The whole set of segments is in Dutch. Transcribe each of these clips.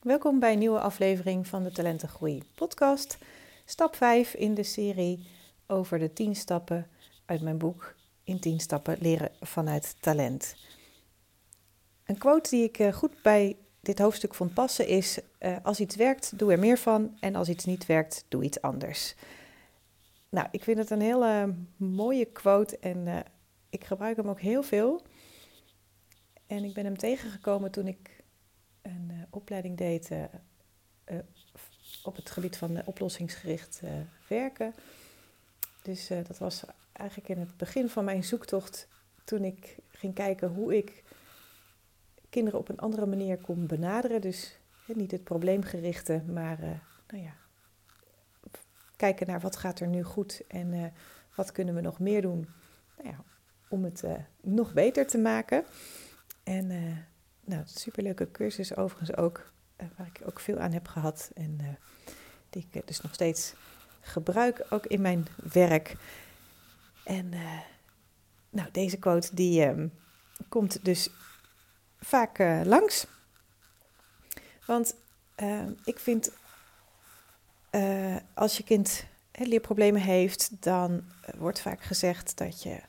Welkom bij een nieuwe aflevering van de Talentengroei podcast. Stap 5 in de serie over de 10 stappen uit mijn boek In 10 stappen leren vanuit talent. Een quote die ik eh, goed bij dit hoofdstuk vond passen is: uh, Als iets werkt, doe er meer van. En als iets niet werkt, doe iets anders. Nou, ik vind het een hele mooie quote en uh, ik gebruik hem ook heel veel. En ik ben hem tegengekomen toen ik een uh, opleiding deed op het gebied van oplossingsgericht werken. Dus dat was eigenlijk in het begin van mijn zoektocht toen ik ging kijken hoe ik kinderen op een andere manier kon benaderen. Dus niet het probleemgerichte, maar nou ja, kijken naar wat gaat er nu goed en wat kunnen we nog meer doen nou ja, om het nog beter te maken. En nou, superleuke cursus overigens ook, waar ik ook veel aan heb gehad en die ik dus nog steeds gebruik, ook in mijn werk. En nou, deze quote die ehm, komt dus vaak uh, langs. Want uh, ik vind, uh, als je kind leerproblemen heeft, dan wordt vaak gezegd dat je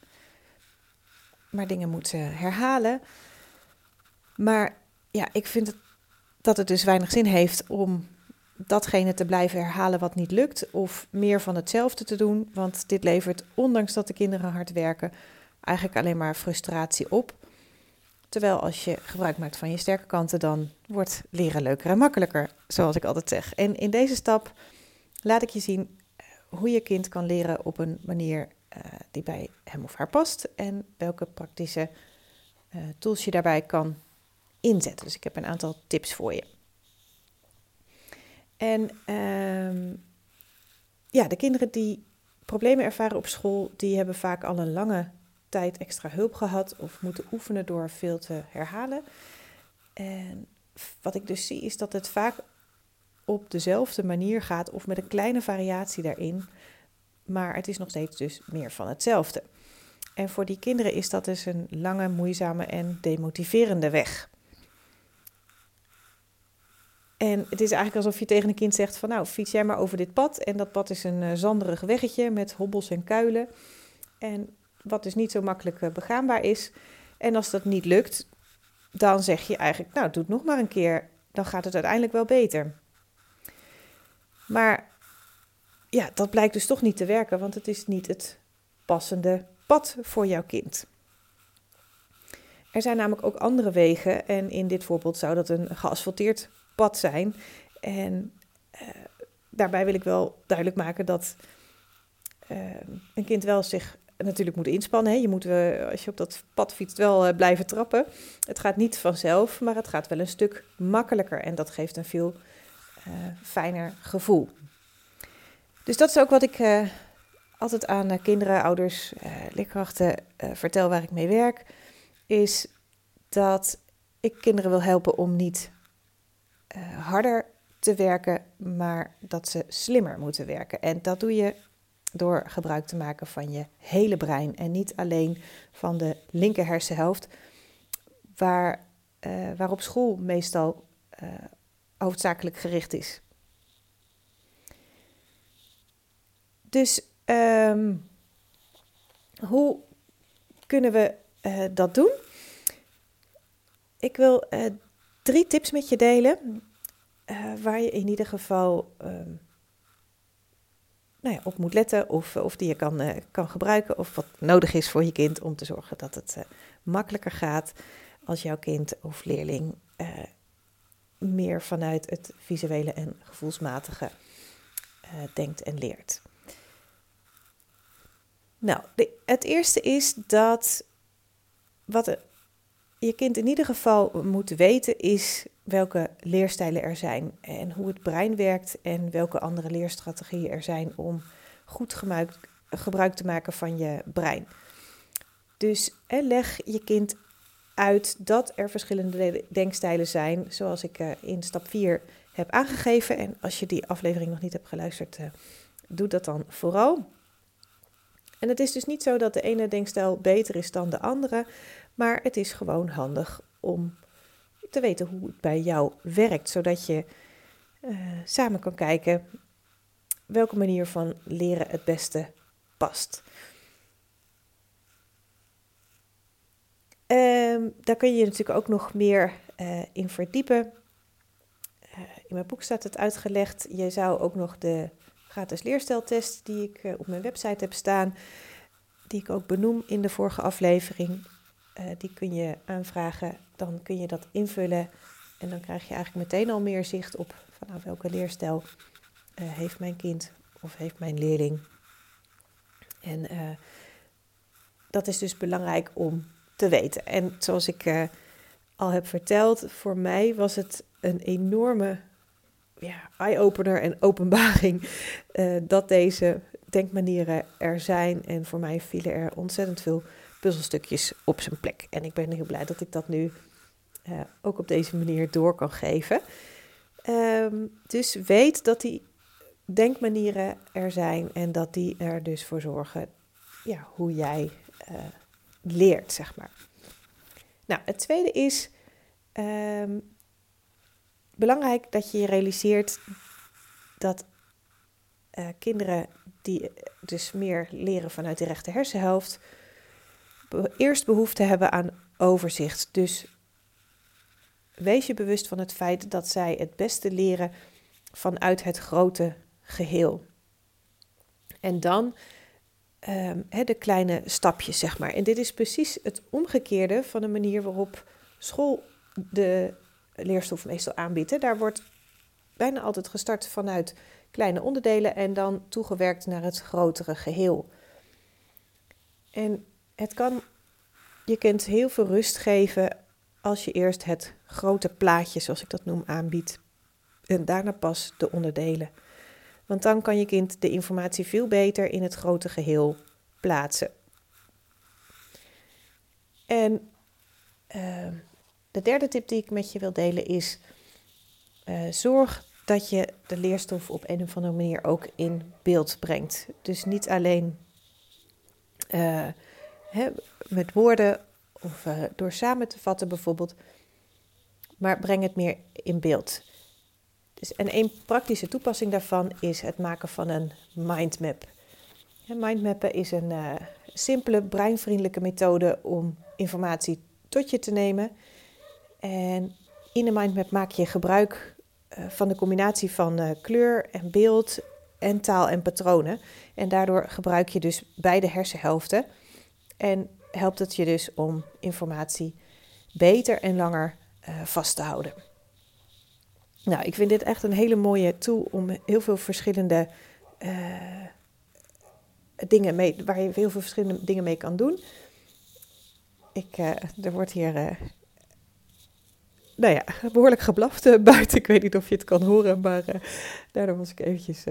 maar dingen moet herhalen. Maar ja, ik vind het, dat het dus weinig zin heeft om datgene te blijven herhalen wat niet lukt, of meer van hetzelfde te doen. Want dit levert, ondanks dat de kinderen hard werken, eigenlijk alleen maar frustratie op. Terwijl als je gebruik maakt van je sterke kanten, dan wordt leren leuker en makkelijker, zoals ik altijd zeg. En in deze stap laat ik je zien eh, hoe je kind kan leren op een manier uh, die bij hem of haar past en welke praktische uh, tools je daarbij kan inzetten. Dus ik heb een aantal tips voor je. En um, ja, de kinderen die problemen ervaren op school, die hebben vaak al een lange tijd extra hulp gehad of moeten oefenen door veel te herhalen. En wat ik dus zie is dat het vaak op dezelfde manier gaat of met een kleine variatie daarin, maar het is nog steeds dus meer van hetzelfde. En voor die kinderen is dat dus een lange, moeizame en demotiverende weg. En het is eigenlijk alsof je tegen een kind zegt van nou, fiets jij maar over dit pad. En dat pad is een uh, zanderig weggetje met hobbels en kuilen. En wat dus niet zo makkelijk eh, begaanbaar is. En als dat niet lukt, dan zeg je eigenlijk, nou, doe het nog maar een keer, dan gaat het uiteindelijk wel beter. Maar ja, dat blijkt dus toch niet te werken, want het is niet het passende pad voor jouw kind. Er zijn namelijk ook andere wegen en in dit voorbeeld zou dat een geasfalteerd pad zijn. En uh, daarbij wil ik wel duidelijk maken dat uh, een kind wel zich natuurlijk moet inspannen. Hè. Je moet, uh, als je op dat pad fietst, wel blijven trappen. Het gaat niet vanzelf, maar het gaat wel een stuk makkelijker. En dat geeft een veel fijner gevoel. Dus dat is ook wat ik altijd aan kinderen, ouders, leerkrachten vertel waar ik mee werk. Is dat ik kinderen wil helpen om niet harder te werken, maar dat ze slimmer moeten werken. En dat doe je door gebruik te maken van je hele brein en niet alleen van de linker hersenhelft, waar, uh, waarop school meestal uh, hoofdzakelijk gericht is. Dus um, hoe kunnen we dat doen? Ik wil drie tips met je delen, waar je in ieder geval um, nou ja, op moet letten of, of die je kan, uh, kan gebruiken of wat nodig is voor je kind om te zorgen dat het uh, makkelijker gaat als jouw kind of leerling meer vanuit het visuele en gevoelsmatige denkt en leert. Nou, de, het eerste is dat wat je kind in ieder geval moet weten is welke leerstijlen er zijn en hoe het brein werkt en welke andere leerstrategieën er zijn om goed gebruik, te maken van je brein. Dus leg je kind uit dat er verschillende denkstijlen zijn, zoals ik uh, in stap 4 heb aangegeven. En als je die aflevering nog niet hebt geluisterd, uh, doe dat dan vooral. En het is dus niet zo dat de ene denkstijl beter is dan de andere, Maar het is gewoon handig om te weten hoe het bij jou werkt, zodat je uh, samen kan kijken welke manier van leren het beste past. Um, daar kun je natuurlijk ook nog meer uh, in verdiepen. Uh, in mijn boek staat het uitgelegd. Je zou ook nog de gratis leersteltest die ik op mijn website heb staan, die ik ook benoem in de vorige aflevering, die kun je aanvragen. Dan kun je dat invullen en dan krijg je eigenlijk meteen al meer zicht op van nou, welke leerstijl heeft mijn kind of heeft mijn leerling. En dat is dus belangrijk om te weten. En zoals ik al heb verteld, voor mij was het een enorme ja, eye-opener en openbaring dat deze denkmanieren er zijn. En voor mij vielen er ontzettend veel puzzelstukjes op zijn plek. En ik ben heel blij dat ik dat nu uh, ook op deze manier door kan geven. Um, dus weet dat die denkmanieren er zijn en dat die er dus voor zorgen ja, hoe jij uh, leert, zeg maar. Nou, het tweede is um, belangrijk dat je je realiseert dat uh, kinderen die dus meer leren vanuit de rechter hersenhelft, eerst behoefte hebben aan overzicht. Dus wees je bewust van het feit dat zij het beste leren vanuit het grote geheel. En dan um, de kleine stapjes, zeg maar. En dit is precies het omgekeerde van de manier waarop school de leerstof meestal aanbiedt. Daar wordt bijna altijd gestart vanuit kleine onderdelen en dan toegewerkt naar het grotere geheel. En het kan je kind heel veel rust geven als je eerst het grote plaatje, zoals ik dat noem, aanbiedt. En daarna pas de onderdelen. Want dan kan je kind de informatie veel beter in het grote geheel plaatsen. En uh, de derde tip die ik met je wil delen is: uh, zorg dat je de leerstof op een of andere manier ook in beeld brengt. Dus niet alleen uh, met woorden of uh, door samen te vatten bijvoorbeeld, maar breng het meer in beeld. Dus, en een praktische toepassing daarvan is het maken van een mindmap. mindmappen is een uh, simpele, breinvriendelijke methode om informatie tot je te nemen. En in de mindmap maak je gebruik uh, van de combinatie van kleur en beeld en taal en patronen. En daardoor gebruik je dus beide hersenhelften. En helpt het je dus om informatie beter en langer vast te houden. Nou, ik vind dit echt een hele mooie tool om heel veel verschillende uh, dingen mee, waar je heel veel verschillende dingen mee kan doen. Ik, uh, er wordt hier, nou ja, behoorlijk geblaft buiten. Ik weet niet of je het kan horen, maar daardoor was ik eventjes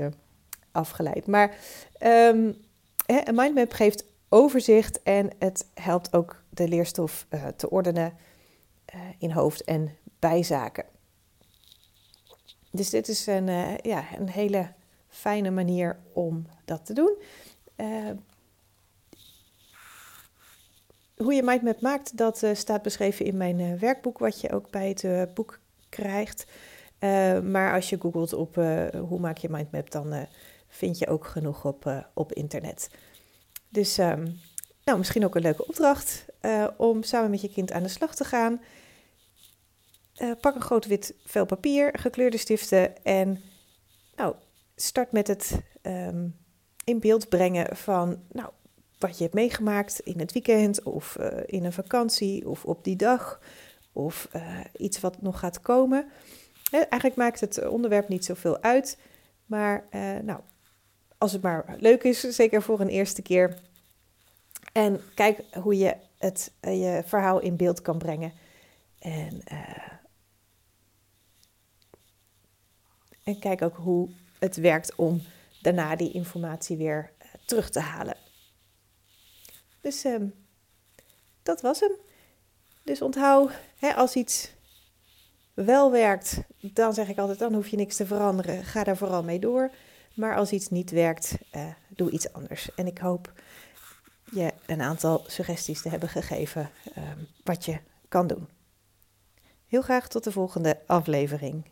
afgeleid. Maar um, een mindmap geeft overzicht en het helpt ook de leerstof te ordenen in hoofd en bijzaken. Dus dit is een, uh, ja, een hele fijne manier om dat te doen. Hoe je mindmap maakt, dat staat beschreven in mijn werkboek, wat je ook bij het boek krijgt. maar als je googelt op hoe maak je mindmap, dan vind je ook genoeg op, op internet. Dus um, nou, misschien ook een leuke opdracht om samen met je kind aan de slag te gaan. Uh, pak een groot wit vel papier, gekleurde stiften en nou, start met het um, in beeld brengen van nou, wat je hebt meegemaakt in het weekend of uh, in een vakantie of op die dag of iets wat nog gaat komen. Eigenlijk maakt het onderwerp niet zoveel uit, maar nou, als het maar leuk is, zeker voor een eerste keer. En kijk hoe je het, je verhaal in beeld kan brengen. En En kijk ook hoe het werkt om daarna die informatie weer uh, terug te halen. Dus uh, dat was hem. Dus onthoud, hè, als iets wel werkt, dan zeg ik altijd, dan hoef je niks te veranderen. Ga daar vooral mee door. Maar als iets niet werkt, uh, doe iets anders. En ik hoop je een aantal suggesties te hebben gegeven ehm, wat je kan doen. Heel graag tot de volgende aflevering.